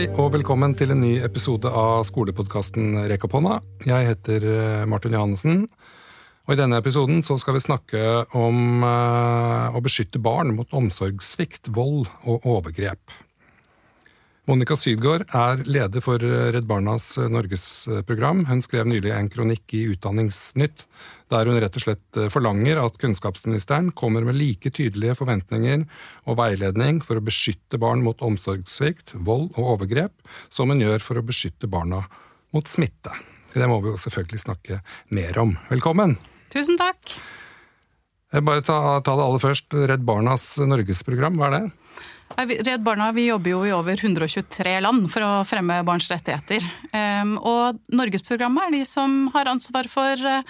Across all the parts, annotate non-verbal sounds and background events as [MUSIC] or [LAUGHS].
Hei og velkommen til en ny episode av skolepodkasten Rekk opp hånda. Jeg heter eh, Martin Johannessen, og i denne episoden så skal vi snakke om eh, å beskytte barn mot omsorgssvikt, vold og overgrep. Monica Sydgaard er leder for Redd Barnas Norgesprogram. Hun skrev nylig en kronikk i Utdanningsnytt der hun rett og slett forlanger at kunnskapsministeren kommer med like tydelige forventninger og veiledning for å beskytte barn mot omsorgssvikt, vold og overgrep, som hun gjør for å beskytte barna mot smitte. Det må vi jo selvfølgelig snakke mer om. Velkommen! Tusen takk. Jeg bare ta, ta det aller først. Redd Barnas Norgesprogram, hva er det? Redd Barna vi jobber jo i over 123 land for å fremme barns rettigheter. Ehm, og Norgesprogrammet er de som har ansvar for eh,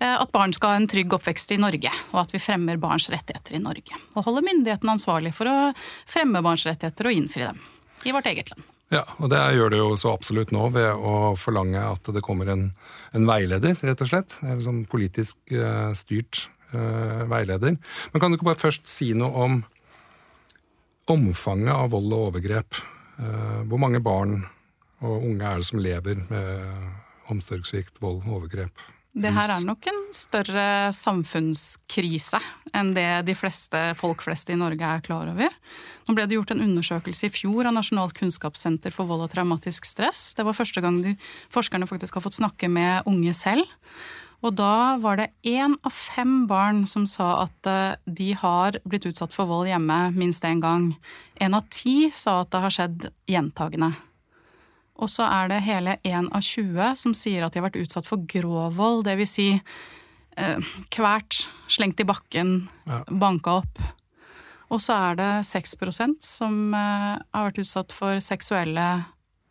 at barn skal ha en trygg oppvekst i Norge, og at vi fremmer barns rettigheter i Norge. Og holder myndighetene ansvarlig for å fremme barns rettigheter og innfri dem i vårt eget land. Ja, og det gjør det jo så absolutt nå ved å forlange at det kommer en, en veileder, rett og slett. En sånn politisk uh, styrt uh, veileder. Men kan du ikke bare først si noe om omfanget av vold og overgrep. Eh, hvor mange barn og unge er det som lever med omsorgssvikt, vold og overgrep? Det her er nok en større samfunnskrise enn det de fleste folk flest i Norge er klar over. Nå ble det gjort en undersøkelse i fjor av Nasjonalt kunnskapssenter for vold og traumatisk stress. Det var første gang de, forskerne faktisk har fått snakke med unge selv. Og da var det én av fem barn som sa at eh, de har blitt utsatt for vold hjemme minst én gang. Én av ti sa at det har skjedd gjentagende. Og så er det hele én av 20 som sier at de har vært utsatt for grov vold. Det vil si eh, kvært, slengt i bakken, ja. banka opp. Og så er det 6% som eh, har vært utsatt for seksuelle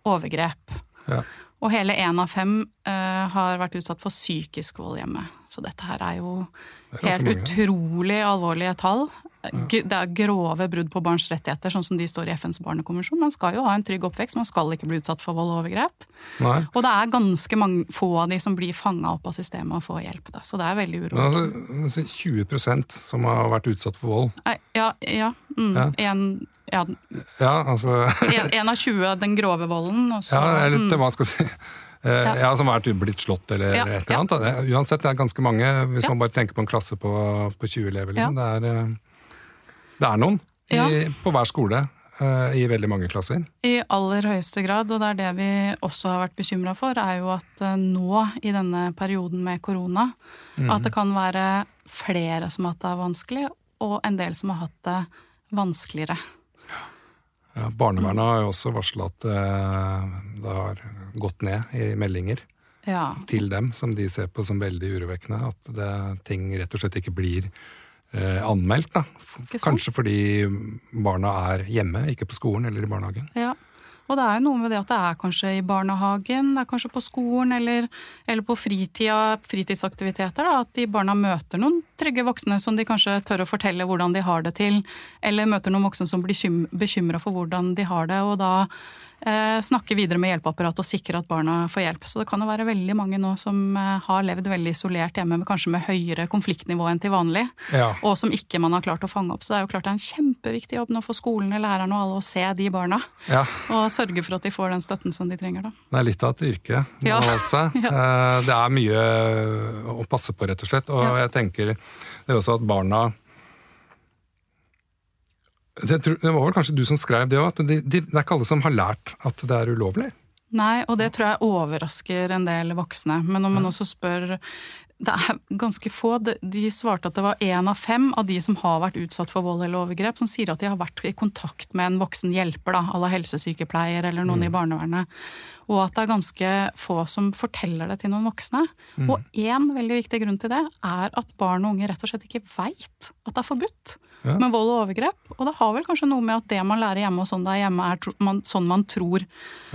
overgrep. Ja. Og hele én av fem uh, har vært utsatt for psykisk vold hjemme. Så dette her er jo er helt utrolig alvorlige tall. Ja. Det er grove brudd på barns rettigheter, sånn som de står i FNs barnekonvensjon. Man skal jo ha en trygg oppvekst, man skal ikke bli utsatt for vold og overgrep. Nei. Og det er ganske mange, få av de som blir fanga opp av systemet og får hjelp. Da. Så det er veldig urovekkende. Altså, 20% som har vært utsatt for vold? Ja. ja, mm, ja. En, ja, ja altså [LAUGHS] En av 20 den grove volden. Også, ja, eller mm. hva skal jeg si. Ja. ja. Som har blitt slått eller ja, et eller annet. Ja. Uansett, det er ganske mange, hvis man bare tenker på en klasse på, på 20 elever. Liksom. Det, er, eh, det, er, noen i, på hver skole. Eh, I veldig mange klasser? I aller høyeste grad, og det er det vi også har vært bekymra for, er jo at eh, nå i denne perioden med korona, mm. at det kan være flere som har hatt det vanskelig, og en del som har hatt det vanskeligere. Ja, barnevernet har jo også varsla at eh, det har gått ned i meldinger ja. til dem, som de ser på som veldig urovekkende. At det, ting rett og slett ikke blir eh, anmeldt. Da. Kanskje fordi barna er hjemme, ikke på skolen eller i barnehagen. Ja, og det er jo noe med det at det er kanskje i barnehagen, det er kanskje på skolen eller, eller på fritida, fritidsaktiviteter, da, at de barna møter noen trygge voksne som de kanskje tør å fortelle hvordan de har det til, eller møter noen voksne som blir bekymra for hvordan de har det, og da eh, snakke videre med hjelpeapparatet og sikre at barna får hjelp. Så det kan jo være veldig mange nå som eh, har levd veldig isolert hjemme, kanskje med høyere konfliktnivå enn til vanlig, ja. og som ikke man har klart å fange opp. Så det er jo klart det er en kjempeviktig jobb nå for skolene, lærerne og alle å se de barna. Ja. Og sørge for at de får den støtten som de trenger, da. Det er litt av et yrke man ja. har valgt seg. Det er mye å passe på, rett og slett. Og jeg tenker det er også at barna det, det var vel kanskje du som skrev det òg, at det det er ikke alle som har lært at det er ulovlig? Nei, og det tror jeg overrasker en del voksne. Men når man også spør det er ganske få. De svarte at det var én av fem av de som har vært utsatt for vold eller overgrep, som sier at de har vært i kontakt med en voksen hjelper, da, à la helsesykepleier eller noen mm. i barnevernet. Og at det er ganske få som forteller det til noen voksne. Mm. Og én veldig viktig grunn til det er at barn og unge rett og slett ikke veit at det er forbudt ja. med vold og overgrep. Og det har vel kanskje noe med at det man lærer hjemme og sånn det er hjemme, er man, sånn man tror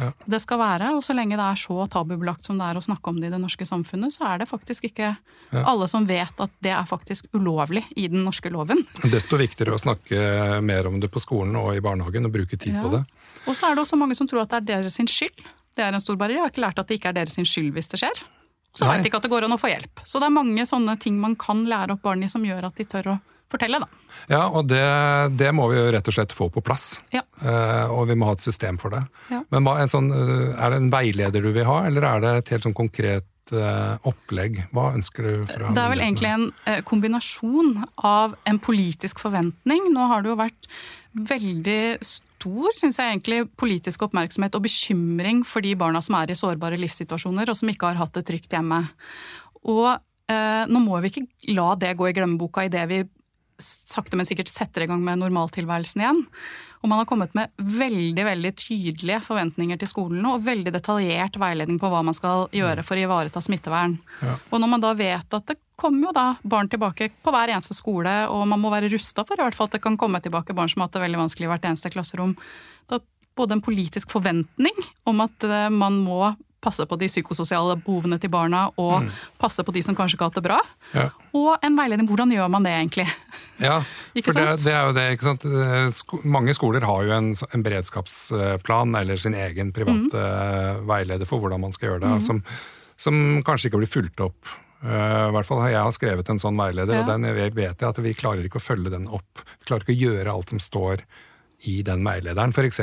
ja. det skal være. Og så lenge det er så tabubelagt som det er å snakke om det i det norske samfunnet, så er det faktisk ikke ja. alle som vet at det er faktisk ulovlig i den norske loven. Desto viktigere å snakke mer om det på skolen og i barnehagen og bruke tid på det. Og så er det også mange som tror at det er deres skyld. Det er en stor barriere. Jeg har ikke lært at det ikke er deres skyld hvis det skjer. Så veit de ikke at det går an å få hjelp. Så det er mange sånne ting man kan lære opp barn i som gjør at de tør å fortelle, da. Ja, og det, det må vi jo rett og slett få på plass. Ja. Uh, og vi må ha et system for det. Ja. Men hva, en sånn, uh, er det en veileder du vil ha, eller er det et helt sånn konkret opplegg? Hva ønsker du fra Det er vel egentlig en eh, kombinasjon av en politisk forventning. Nå har det jo vært veldig stor synes jeg egentlig, politisk oppmerksomhet og bekymring for de barna som er i sårbare livssituasjoner og som ikke har hatt det trygt hjemme. Og eh, nå må vi ikke la det gå i glemmeboka idet vi sakte, men sikkert setter i gang med normaltilværelsen igjen. Og man har kommet med veldig veldig tydelige forventninger til skolen og veldig detaljert veiledning på hva man skal gjøre for å ivareta smittevern. Ja. Og når man da vet at det kommer jo da barn tilbake på hver eneste skole, og man må være rusta for i hvert fall at det kan komme tilbake barn som har hatt det veldig vanskelig i hvert eneste klasserom, da både en politisk forventning om at eh, man må passe på de psykososiale behovene til barna og passe på de som kanskje ikke har hatt det bra. Ja. Og en veiledning. Hvordan gjør man det egentlig? Ja, [LAUGHS] for det, det er jo det, ikke sant. Eh, Sko mange skoler har jo en, en beredskapsplan eller sin egen private mm. veileder for hvordan man skal gjøre det, som, som kanskje ikke blir fulgt opp. Uh, I hvert fall har Jeg skrevet en sånn veileder, Ja. og den vet jeg at vi klarer ikke å følge den opp. Vi klarer ikke å gjøre alt som står i den veilederen, f.eks.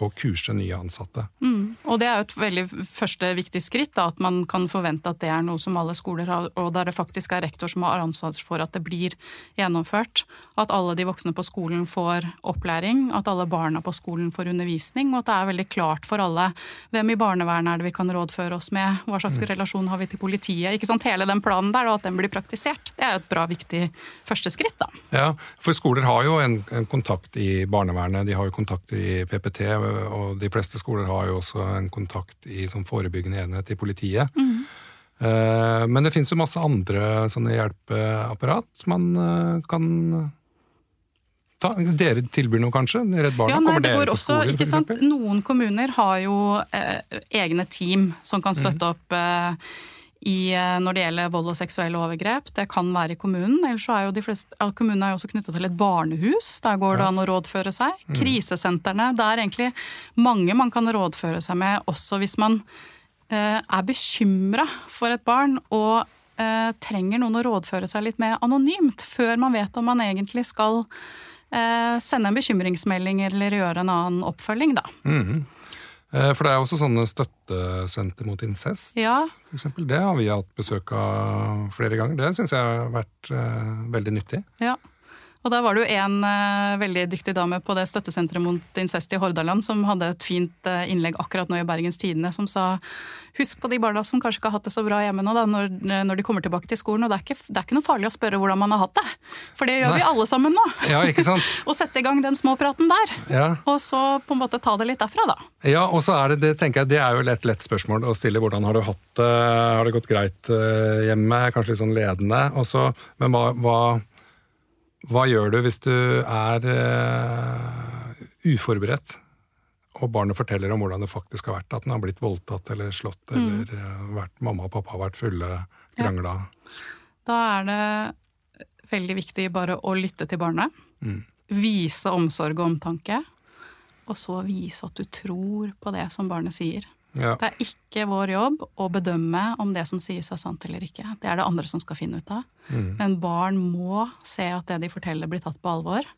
å kurse nye ansatte. Mm. Og det er jo et veldig første viktig skritt, da, at man kan forvente at det er noe som alle skoler har, og der det faktisk er rektor som har ansvar for at det blir gjennomført. At alle de voksne på skolen får opplæring, at alle barna på skolen får undervisning, og at det er veldig klart for alle hvem i barnevernet er det vi kan rådføre oss med, hva slags relasjon har vi til politiet. ikke sant, Hele den planen der, og at den blir praktisert. Det er jo et bra, viktig første skritt, da. Ja, for skoler har jo en, en kontakt i barnevernet, de har jo kontakter i PPT, og de fleste skoler har jo også en kontakt i sånn forebyggende enhet i politiet. Eh, Men det finnes jo masse andre sånne hjelpeapparat man eh, kan ta. Dere tilbyr noe, kanskje? Redd Barna? Ja, nei, Kommer det dere på også, skoler, ikke sant? Noen kommuner har jo eh, egne team som kan støtte opp eh, i, eh, når det gjelder vold og seksuelle overgrep. Det kan være i kommunen. Ellers så er jo de fleste, Kommunen er jo også knytta til et barnehus. Der går det Ja. an å rådføre seg. Krisesentrene. Det er egentlig mange man kan rådføre seg med, også hvis man eh, er bekymra for et barn og eh, trenger noen å rådføre seg litt med anonymt, før man vet om man egentlig skal eh, sende en bekymringsmelding eller gjøre en annen oppfølging, da. Mhm. Eh, For det er også sånne støttesenter mot incest. Ja, For eksempel. Det har vi hatt besøk av flere ganger. Det syns jeg har vært eh, veldig nyttig. ja. Og da var det jo en uh, veldig dyktig dame på det støttesenteret mot incest i Hordaland som hadde et fint uh, innlegg akkurat nå i Bergens Tidende som sa husk på de barna som kanskje ikke har hatt det så bra hjemme nå da, når, når de kommer tilbake til skolen. Og det er, ikke, det er ikke noe farlig å spørre hvordan man har hatt det, for det gjør vi alle sammen nå. Ja, ikke sant? [LAUGHS] Og sette i gang den småpraten der. Ja. Og så på en måte ta det litt derfra, da. Ja, og så er det, det tenker jeg, det er jo et lett spørsmål å stille. Hvordan har du hatt det? Har det gått greit eh, hjemme? Kanskje litt sånn ledende. Også, men hva, hva, hva gjør du hvis du er uh, uforberedt, og barnet forteller om hvordan det faktisk har vært? At den har blitt voldtatt eller slått, eller uh, vært, mamma og pappa har vært fulle, krangla. Da er det veldig viktig bare å lytte til barnet. Mm. Vise omsorg og omtanke. Og så vise at du tror på det som barnet sier. Ja. Det er ikke vår jobb å bedømme om det som sies er sant eller ikke. Det er det andre som skal finne ut av. Mm. Men barn må se at det de forteller blir tatt på alvor.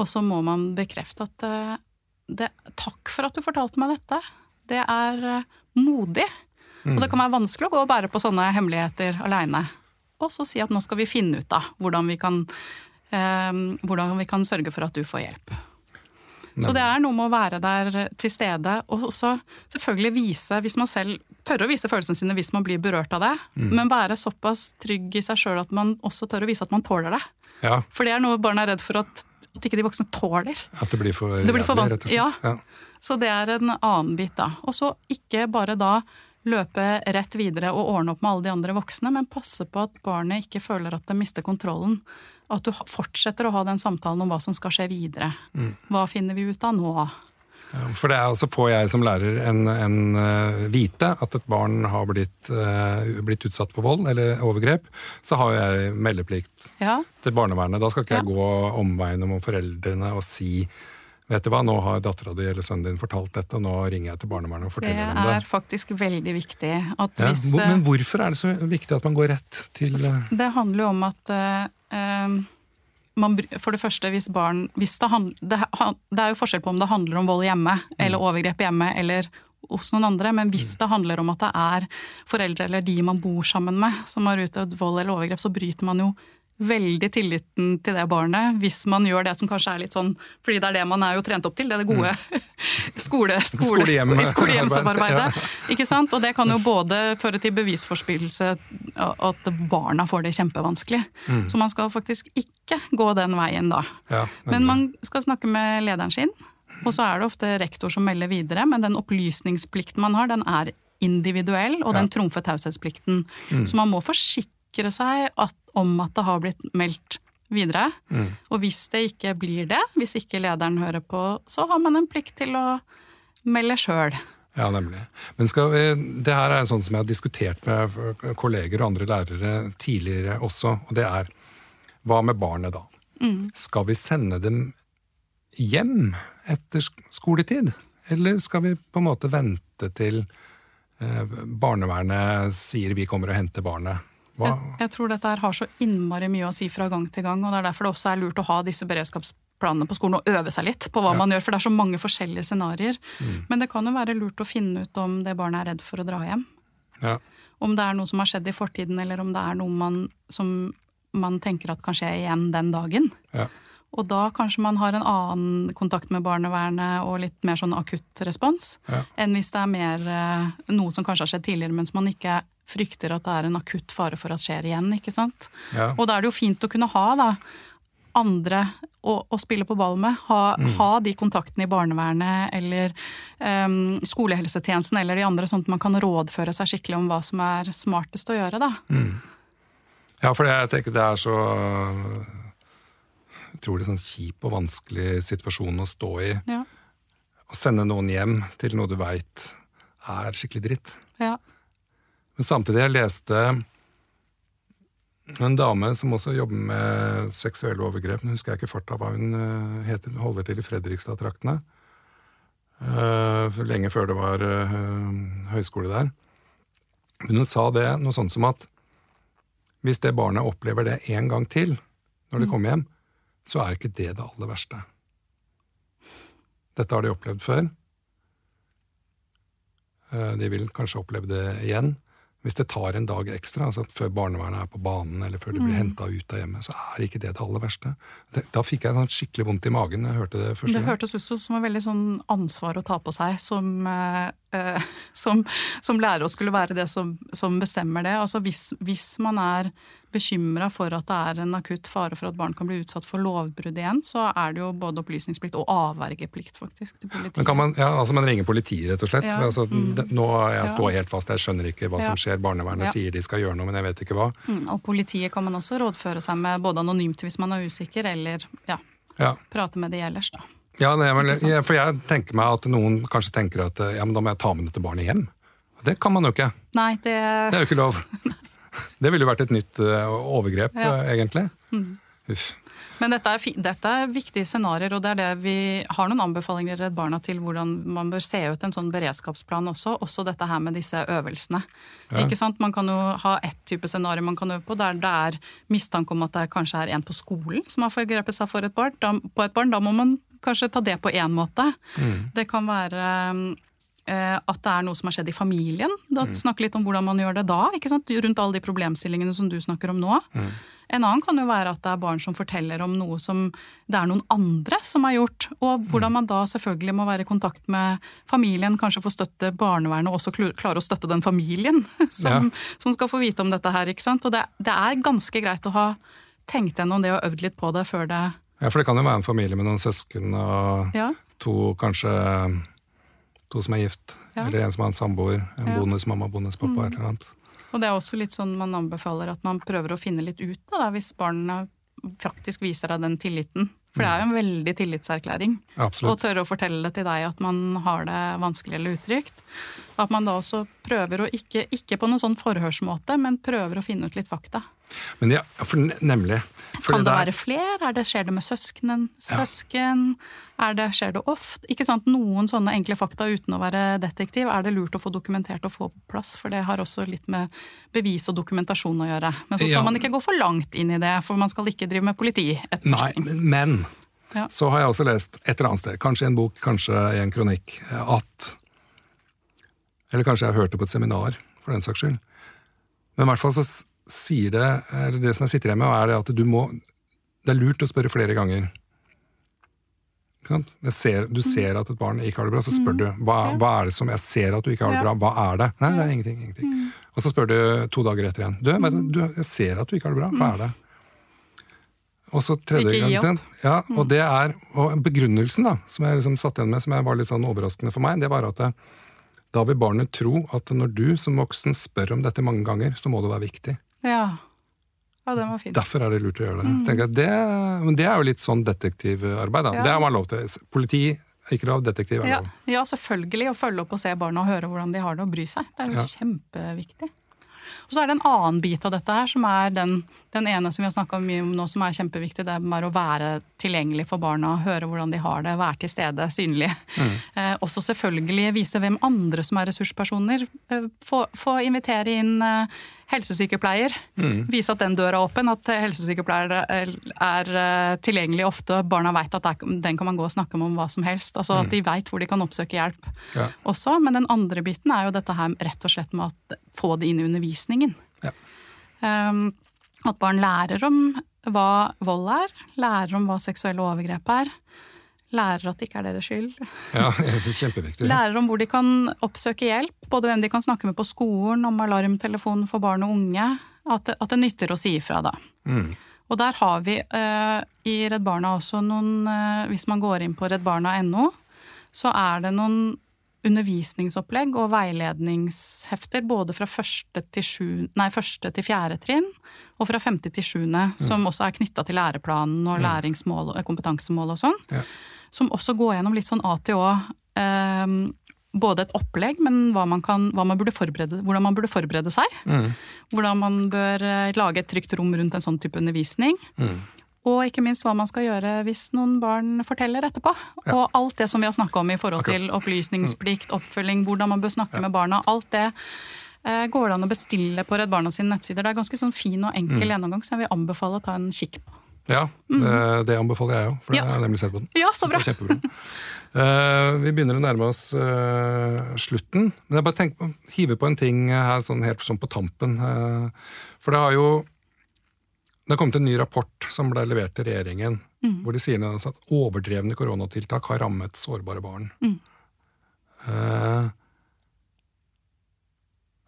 Og så må man bekrefte at eh, det, takk for at du fortalte meg dette. Det er modig. modig. Og det kan være vanskelig å gå og bære på sånne hemmeligheter aleine. Og så si at nå skal vi finne ut av hvordan vi kan, eh, hvordan vi kan sørge for at du får hjelp. Så det er noe med å være der til stede, og også selvfølgelig vise, hvis man selv tørre å vise følelsene sine hvis man blir berørt av det, men være såpass trygg i seg sjøl at man også tør å vise at man tåler det. ja, For det er noe barn er redd for at, at ikke de voksne tåler. at det blir for, Det blir for vanskelig, slett. ja. Så det er en annen bit, da. Og så ikke bare da løpe rett videre og ordne opp med alle de andre voksne, men passe på at barnet ikke føler at det mister kontrollen. At du fortsetter å ha den samtalen om hva som skal skje videre. Mm. Hva finner vi ut av nå? For det er altså på jeg som lærer en, en eh, vite at et barn har blitt, uh, blitt utsatt for vold eller overgrep, så har jeg meldeplikt Ja, til barnevernet. Da skal ikke jeg gå omveien om foreldrene og si Vet du hva, nå har dattera di eller sønnen din fortalt dette, og nå ringer jeg til barnevernet og forteller dem det. Det er faktisk veldig viktig. At hvis, eh, men hvorfor er det så viktig at man går rett til eh, Det handler jo om at eh, eh, man, for det første, hvis barn hvis det, handl, det, det, er jo forskjell på om det handler om vold hjemme, eller mm. overgrep hjemme, eller hos noen andre, men hvis mm. det handler om at det er foreldre eller de man bor sammen med som har utøvd vold eller overgrep, så bryter man jo veldig tilliten til det barnet hvis man gjør det som kanskje er litt sånn Fordi det er det man er jo trent opp til, det er det gode mm. [LAUGHS] skole, skole, skolehjemsamarbeidet. [LAUGHS] Ja. Ikke sant? Og det kan jo både føre til bevisforspillelse, at barna får det kjempevanskelig. Mm. Så man skal faktisk ikke gå den veien da. Ja, men man skal snakke med lederen sin, og så er det ofte rektor som melder videre, men den opplysningsplikten man har, den er individuell, og den trumfer taushetsplikten. Mm. Så man må forsikre seg at om at det har blitt meldt videre. Mm. Og hvis det ikke blir det, hvis ikke lederen hører på, så har man en plikt til å melde sjøl. Ja, nemlig. Men skal vi, det her er sånn som jeg har diskutert med kolleger og andre lærere tidligere også, og det er hva med barnet da? Mm. Skal vi sende dem hjem etter skoletid? Eller skal vi på en måte vente til eh, barnevernet sier vi kommer og henter barnet? Jeg, jeg, tror dette har så innmari mye å si fra gang til gang, og det er derfor det også er lurt å ha disse beredskapsplanene på skolen og øve seg litt på hva ja. man gjør, for det er så mange forskjellige scenarioer. Mm. Men det kan jo være lurt å finne ut om det barnet er redd for å dra hjem. Ja. Om det er noe som har skjedd i fortiden, eller om det er noe man, som man tenker at kan skje igjen den dagen. Ja. Og da kanskje man har en annen kontakt med barnevernet og litt mer sånn akutt respons, ja. enn hvis det er mer eh, noe som kanskje har skjedd tidligere, mens man ikke frykter at det er en akutt fare for at skjer igjen. ikke sant? Ja. Og da er det jo fint å kunne ha da, andre å, å spille på ball med. Ha, mm. ha, de kontaktene i barnevernet eller um, skolehelsetjenesten eller de andre, sånn at man kan rådføre seg skikkelig om hva som er smartest å gjøre. da. Mm. Ja, for jeg tenker det er så utrolig sånn kjip og vanskelig situasjon å stå i. Ja. Å sende noen hjem til noe du veit er skikkelig dritt. Ja. Men samtidig jeg leste en dame som også jobber med seksuelle overgrep. Nå husker jeg ikke farta hva hun eh, heter. Hun holder til i Fredrikstad-traktene. Uh, lenge før det var uh, høyskole der. Men hun sa det noe sånt som at hvis det barnet opplever det en gang til når det mm. kommer hjem, så er ikke det det aller verste. Dette har de opplevd før. De vil kanskje oppleve det igjen. Hvis det tar en dag ekstra, altså før barnevernet er på banen eller før de blir mm. henta ut av hjemmet, så er ikke det det aller verste. Det, da fikk jeg sånn skikkelig vondt i magen jeg hørte det første gang. Det hørtes ut som et veldig sånn ansvar å ta på seg som, eh, eh, [LAUGHS] som, som lærer å skulle være det som, som bestemmer det. Altså hvis, hvis man er bekymra for at det er en akutt fare for at barn kan bli utsatt for lovbrudd igjen, så er det jo både opplysningsplikt og avvergeplikt, faktisk. til politiet. Men kan man, ja, altså man ringer politiet, rett og slett? Ja. Altså, mm. nå jeg står helt fast, jeg skjønner ikke hva ja. som skjer. Barnevernet sier de skal gjøre noe, men jeg vet ikke hva. Mm, og politiet kan man også rådføre seg med, både anonymt hvis man er usikker, eller ja, prate med de ellers, da. Ja, nei, men, for jeg tenker meg at noen kanskje tenker at ja, men da må jeg ta med dette barnet hjem. Det kan man jo ikke. Nei, det... det er jo ikke lov. [LAUGHS] [LAUGHS] Det ville jo vært et nytt uh, overgrep, ja. uh, egentlig. Mm. Uff. Men dette er, dette er, viktige scenarioer, og det er det vi har noen anbefalinger i Redd Barna til hvordan man bør se ut en sånn beredskapsplan også. Også dette her med disse øvelsene. Ja. Ikke sant? Man kan jo ha ett type scenario man kan øve på, der det er mistanke om at det kanskje er en på skolen som har forgrepet seg for et barn. Da, på et barn. Da må man kanskje ta det på én måte. Mm. Det kan være Eh, at det er noe som har skjedd i familien. Da mm. Snakke litt om hvordan man gjør det da, rundt alle de problemstillingene som du snakker om nå. Mm. En annen kan jo være at det er barn som forteller om noe som det er noen andre som har gjort. Og hvordan mm. man da selvfølgelig må være i kontakt med familien, kanskje få støtte barnevernet og også klare å støtte den familien [LAUGHS] som, ja. som skal få vite om dette her. ikke sant? Og det, det er ganske greit å ha tenkt gjennom det og øvd litt på det før det Ja, for det kan jo være en familie med noen søsken og ja. to kanskje to som er gift, ja. eller en som har en samboer, en ja. bonusmamma, bonuspappa, mm. et eller annet. Og det er også litt sånn man anbefaler at man prøver å finne litt ut av det, hvis barna faktisk viser deg den tilliten. For det er jo en veldig tillitserklæring Absolutt. å tørre å fortelle det til deg at man har det vanskelig eller utrygt. At man da også prøver å ikke, ikke på noen sånn forhørsmåte, men prøver å finne ut litt fakta. Men ja, for, nemlig. Fordi Kan det være flere? Er det, skjer det med søskenen? Søsken? Er det, skjer det ofte? Ikke sant? Noen sånne enkle fakta uten å være detektiv er det lurt å få dokumentert og få på plass, for det har også litt med bevis og dokumentasjon å gjøre. Men så skal Ja. man ikke gå for langt inn i det, for man skal ikke drive med Nei, men Ja. så har jeg også lest et eller annet sted, kanskje i en bok, kanskje i en kronikk, at Eller kanskje jeg har hørt det på et seminar, for den saks skyld. Men i hvert fall så sier det eller Det som jeg sitter igjen med, er det at du må Det er lurt å spørre flere ganger. Ikke ser, du ser at et barn ikke har det bra, så spør du hva, hva er det som Jeg ser at du ikke har det bra, hva er det? Nei, det er ingenting. ingenting. Og så spør du to dager etter igjen. Du, men du, jeg ser at du ikke har det bra, hva er det? Og så tredje gang. Ja, og det er, og begrunnelsen da, som jeg liksom satt igjen med, som var litt sånn overraskende for meg, det var at det, da vil barnet tro at når du som voksen spør om dette mange ganger, så må det være viktig. Ja. ja, den var fin. Derfor er det lurt å gjøre det. Mm. jeg, det men det er jo litt sånn detektivarbeid. Da. Ja. Det har man lov til. Politi er ikke lov, detektiv er Ja, lov. ja, selvfølgelig. Å følge opp og se barna og høre hvordan de har det og bry seg. Det er jo Ja. kjempeviktig. Og så er det en annen bit av dette her, som er den, den ene som vi har snakka mye om nå, som er kjempeviktig. Det er å være tilgjengelig for barna, høre hvordan de har det, være til stede, synlig. Eh, også selvfølgelig vise hvem andre som er ressurspersoner. Eh, få, få invitere inn eh, helsesykepleier. Vise at den døra er åpen, at eh, helsesykepleiere er, er eh, tilgjengelig ofte. Barna veit at den kan man gå og snakke med om hva som helst. Altså At de veit hvor de kan oppsøke hjelp Ja. også. Men den andre biten er jo dette her rett og slett med å få det inn i undervisningen. Ja. Um, at barn lærer om hva vold er, lærer om hva seksuelle overgrep er. Lærer at det ikke er deres skyld. Ja, [LAUGHS] det er kjempeviktig. Lærer om hvor de kan oppsøke hjelp, både hvem de kan snakke med på skolen, om alarmtelefonen for barn og unge. At det, at det nytter å si ifra, da. Mm. Og der har vi eh, i Redd Barna også noen eh, Hvis man går inn på reddbarna.no, så er det noen undervisningsopplegg og veiledningshefter både fra første til, sju, nei, første til fjerde trinn og fra femte til sjuende, som også er knytta til læreplanen og læringsmål og kompetansemål og sånn. Ja. Som også går gjennom litt sånn A til Å. Eh, både et opplegg, men man kan, man hvordan man burde forberede seg. Mm. Hvordan man bør eh, lage et trygt rom rundt en sånn type undervisning. Mm. Og ikke minst hva man skal gjøre hvis noen barn forteller etterpå. Og alt det som vi har snakka om i forhold til opplysningsplikt, oppfølging, hvordan man bør snakke med barna. Alt det eh, går det an å bestille på Redd Barna sine nettsider. Det er ganske sånn fin og enkel Mm. gjennomgang som jeg vil anbefale å ta en kikk på. Ja, det, det anbefaler jeg òg, for Mm. Ja. jeg har nemlig sett på den. Ja, så bra! Eh, vi begynner å nærme oss eh, slutten. Men jeg bare tenker på, hive på en ting her sånn helt sånn på tampen. eh, for det har jo det har kommet en ny rapport som ble levert til regjeringen, hvor de sier sånn at overdrevne koronatiltak har rammet sårbare barn. Eh,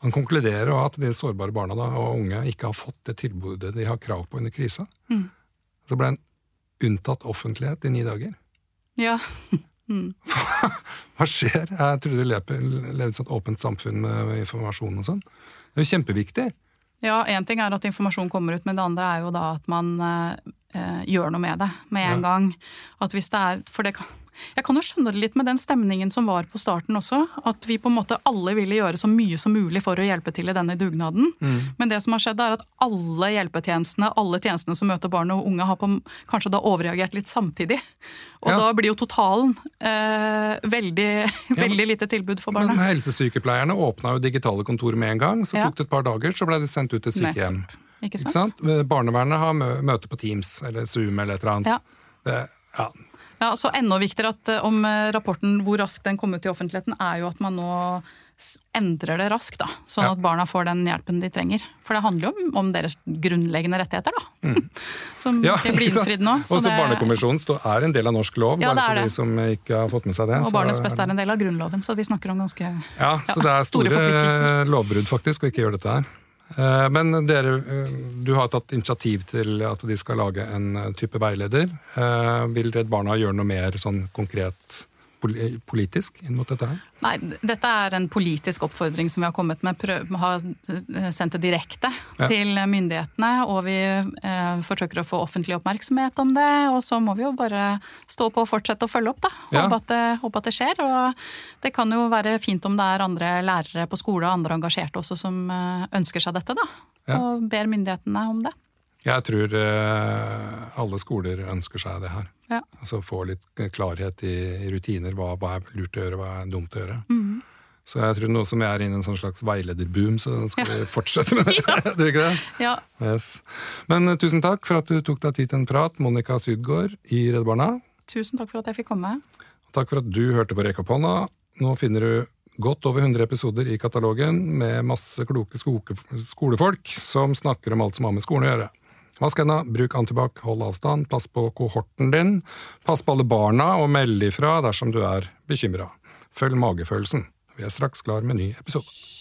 han konkluderer at de sårbare barna da, og unge ikke har fått det tilbudet de har krav på under krisa. Mm. Så ble han unntatt offentlighet i ni dager. Ja. [LAUGHS] Hva skjer? Jeg trodde vi lever i et åpent samfunn med informasjon og sånn. Det er jo kjempeviktig. Ja, én ting er at informasjon kommer ut, men det andre er jo da at man eh, gjør noe med det med en Ja. gang. At hvis det er, for det kan, Jeg kan jo skjønne det litt med den stemningen som var på starten også. At vi på en måte alle ville gjøre så mye som mulig for å hjelpe til i denne dugnaden. Mm. Men det som har skjedd er at alle hjelpetjenestene, alle tjenestene som møter barn og unge, har på, kanskje da overreagert litt samtidig. Og Ja. da blir jo totalen eh, veldig, veldig lite tilbud for barna. Men helsesykepleierne åpna jo digitale kontor med en gang. Så Ja. tok det et par dager, så ble de sendt ut til sykehjem. Ikke Ikke sant? sant? Barnevernet har mø møte på Teams eller Zoom eller et eller annet. Ja. Det, ja. Ja, så Enda viktigere at eh, om eh, rapporten, hvor raskt den kom ut i offentligheten, er jo at man nå endrer det raskt. da, Sånn Ja. at barna får den hjelpen de trenger. For det handler jo om, om deres grunnleggende rettigheter, da. [LAUGHS] Som Mm. Ja, ikke blir ikke innfridd nå. Og så det- Barnekonvensjonen er en del av norsk lov, Ja, bare for de som ikke har fått med seg det. Og barnets er beste det- er en del av Grunnloven, så vi snakker om ganske Ja, så det er store store, lovbrudd faktisk å ikke gjøre dette her. Eh, Men dere, eh, du har tatt initiativ til at de skal lage en eh, type veileder. Vil Redd Barna gjøre noe mer sånn konkret politisk inn mot dette her? Nei, dette er en politisk oppfordring som vi har kommet med. Prøv, har eh, sendt det direkte Ja. til myndighetene, og vi eh, forsøker å få offentlig oppmerksomhet om det. Og så må vi jo bare stå på og fortsette å følge opp, da. Ja. Håpe, at det, håpe at det skjer. Og det kan jo være fint om det er andre lærere på skole og andre engasjerte også som eh, ønsker seg dette, da. Ja. og ber myndighetene om det. Jeg tror eh, alle skoler ønsker seg det her. Ja. Altså Få litt klarhet i, rutiner. Hva, hva er lurt å gjøre, hva er dumt å gjøre. Mm. Så jeg tror nå som jeg er inne i en sånn slags veilederboom, så skal vi [LAUGHS] fortsette med det. [LAUGHS] tror du ikke det? Ja, Yes. Men eh, tusen takk for at du tok deg tid til en prat, Monica Sydgaard i Redd Barna. Tusen takk for at jeg fikk komme. Og takk for at du hørte på Rekk opp hånda. Nå finner du godt over 100 episoder i katalogen med masse kloke skolefolk som snakker om alt som har med skolen å gjøre. Vask hendene, bruk antibac, hold avstand, pass på kohorten din, pass på alle barna og meld ifra dersom du er bekymra. Følg magefølelsen. Vi er straks klar med ny episode.